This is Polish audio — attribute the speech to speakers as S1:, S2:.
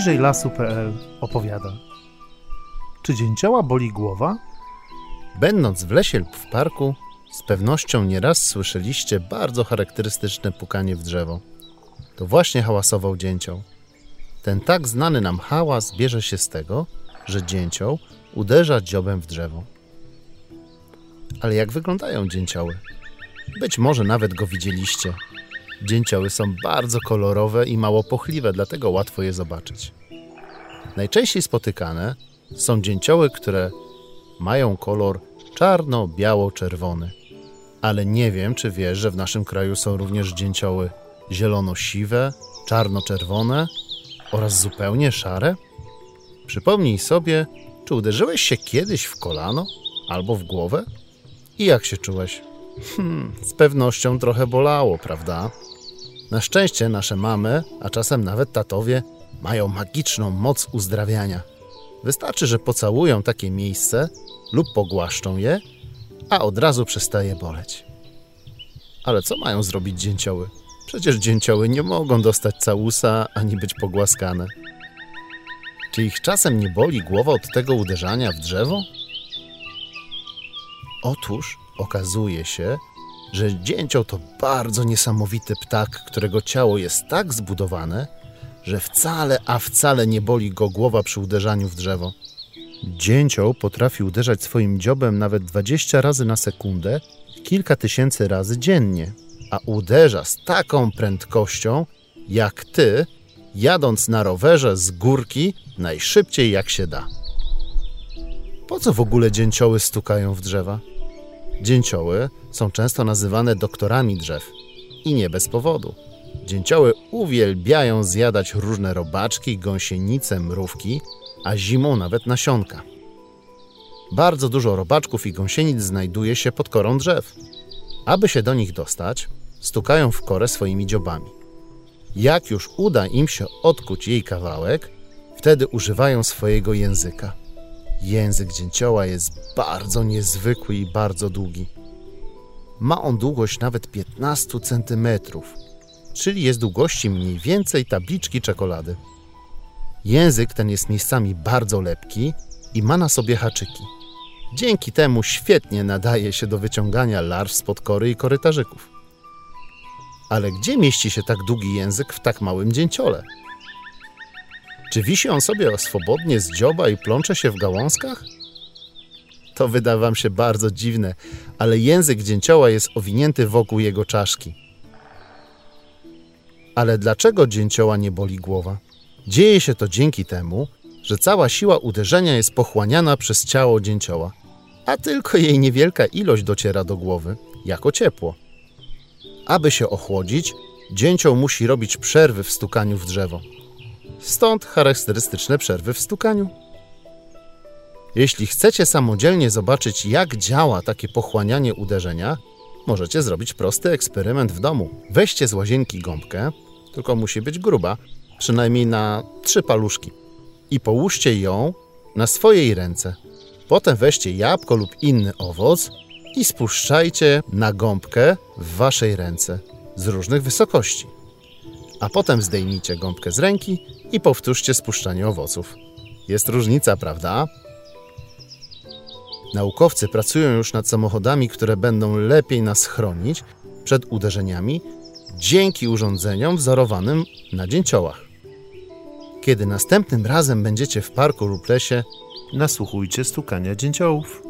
S1: bliżej lasu.pl opowiada. Czy dzięcioła boli głowa?
S2: Będąc w lesie lub w parku, z pewnością nieraz słyszeliście bardzo charakterystyczne pukanie w drzewo. To właśnie hałasował dzięcioł. Ten tak znany nam hałas bierze się z tego, że dzięcioł uderza dziobem w drzewo. Ale jak wyglądają dzięcioły? Być może nawet go widzieliście. Dzięcioły są bardzo kolorowe i mało pochliwe, dlatego łatwo je zobaczyć. Najczęściej spotykane są dzięcioły, które mają kolor czarno-biało-czerwony. Ale nie wiem, czy wiesz, że w naszym kraju są również dzięcioły zielono-siwe, czarno-czerwone oraz zupełnie szare? Przypomnij sobie, czy uderzyłeś się kiedyś w kolano albo w głowę? I jak się czułeś? Hmm, z pewnością trochę bolało, prawda? Na szczęście nasze mamy, a czasem nawet tatowie, mają magiczną moc uzdrawiania. Wystarczy, że pocałują takie miejsce lub pogłaszczą je, a od razu przestaje boleć. Ale co mają zrobić dzięcioły? Przecież dzięcioły nie mogą dostać całusa ani być pogłaskane. Czy ich czasem nie boli głowa od tego uderzania w drzewo? Otóż okazuje się, że dzięcioł to bardzo niesamowity ptak, którego ciało jest tak zbudowane, że wcale, a wcale nie boli go głowa przy uderzaniu w drzewo. Dzięcioł potrafi uderzać swoim dziobem nawet 20 razy na sekundę, kilka tysięcy razy dziennie, a uderza z taką prędkością, jak ty, jadąc na rowerze z górki najszybciej jak się da. Po co w ogóle dzięcioły stukają w drzewa? Dzięcioły są często nazywane doktorami drzew i nie bez powodu. Dzięcioły uwielbiają zjadać różne robaczki, gąsienice, mrówki, a zimą nawet nasionka. Bardzo dużo robaczków i gąsienic znajduje się pod korą drzew. Aby się do nich dostać, stukają w korę swoimi dziobami. Jak już uda im się odkuć jej kawałek, wtedy używają swojego języka. Język dzięcioła jest bardzo niezwykły i bardzo długi. Ma on długość nawet 15 cm, czyli jest długości mniej więcej tabliczki czekolady. Język ten jest miejscami bardzo lepki i ma na sobie haczyki. Dzięki temu świetnie nadaje się do wyciągania larw spod kory i korytarzyków. Ale gdzie mieści się tak długi język w tak małym dzięciole? Czy wisi on sobie swobodnie z dzioba i plącze się w gałązkach? To wyda wam się bardzo dziwne, ale język dzięcioła jest owinięty wokół jego czaszki. Ale dlaczego dzięcioła nie boli głowa? Dzieje się to dzięki temu, że cała siła uderzenia jest pochłaniana przez ciało dzięcioła, a tylko jej niewielka ilość dociera do głowy, jako ciepło. Aby się ochłodzić, dzięcioł musi robić przerwy w stukaniu w drzewo. Stąd charakterystyczne przerwy w stukaniu. Jeśli chcecie samodzielnie zobaczyć, jak działa takie pochłanianie uderzenia, możecie zrobić prosty eksperyment w domu. Weźcie z łazienki gąbkę, tylko musi być gruba, przynajmniej na trzy paluszki, i połóżcie ją na swojej ręce. Potem weźcie jabłko lub inny owoc i spuszczajcie na gąbkę w waszej ręce z różnych wysokości. A potem zdejmijcie gąbkę z ręki i powtórzcie spuszczanie owoców. Jest różnica, prawda? Naukowcy pracują już nad samochodami, które będą lepiej nas chronić przed uderzeniami dzięki urządzeniom wzorowanym na dzięciołach. Kiedy następnym razem będziecie w parku lub lesie,
S1: Nasłuchujcie stukania dzięciołów.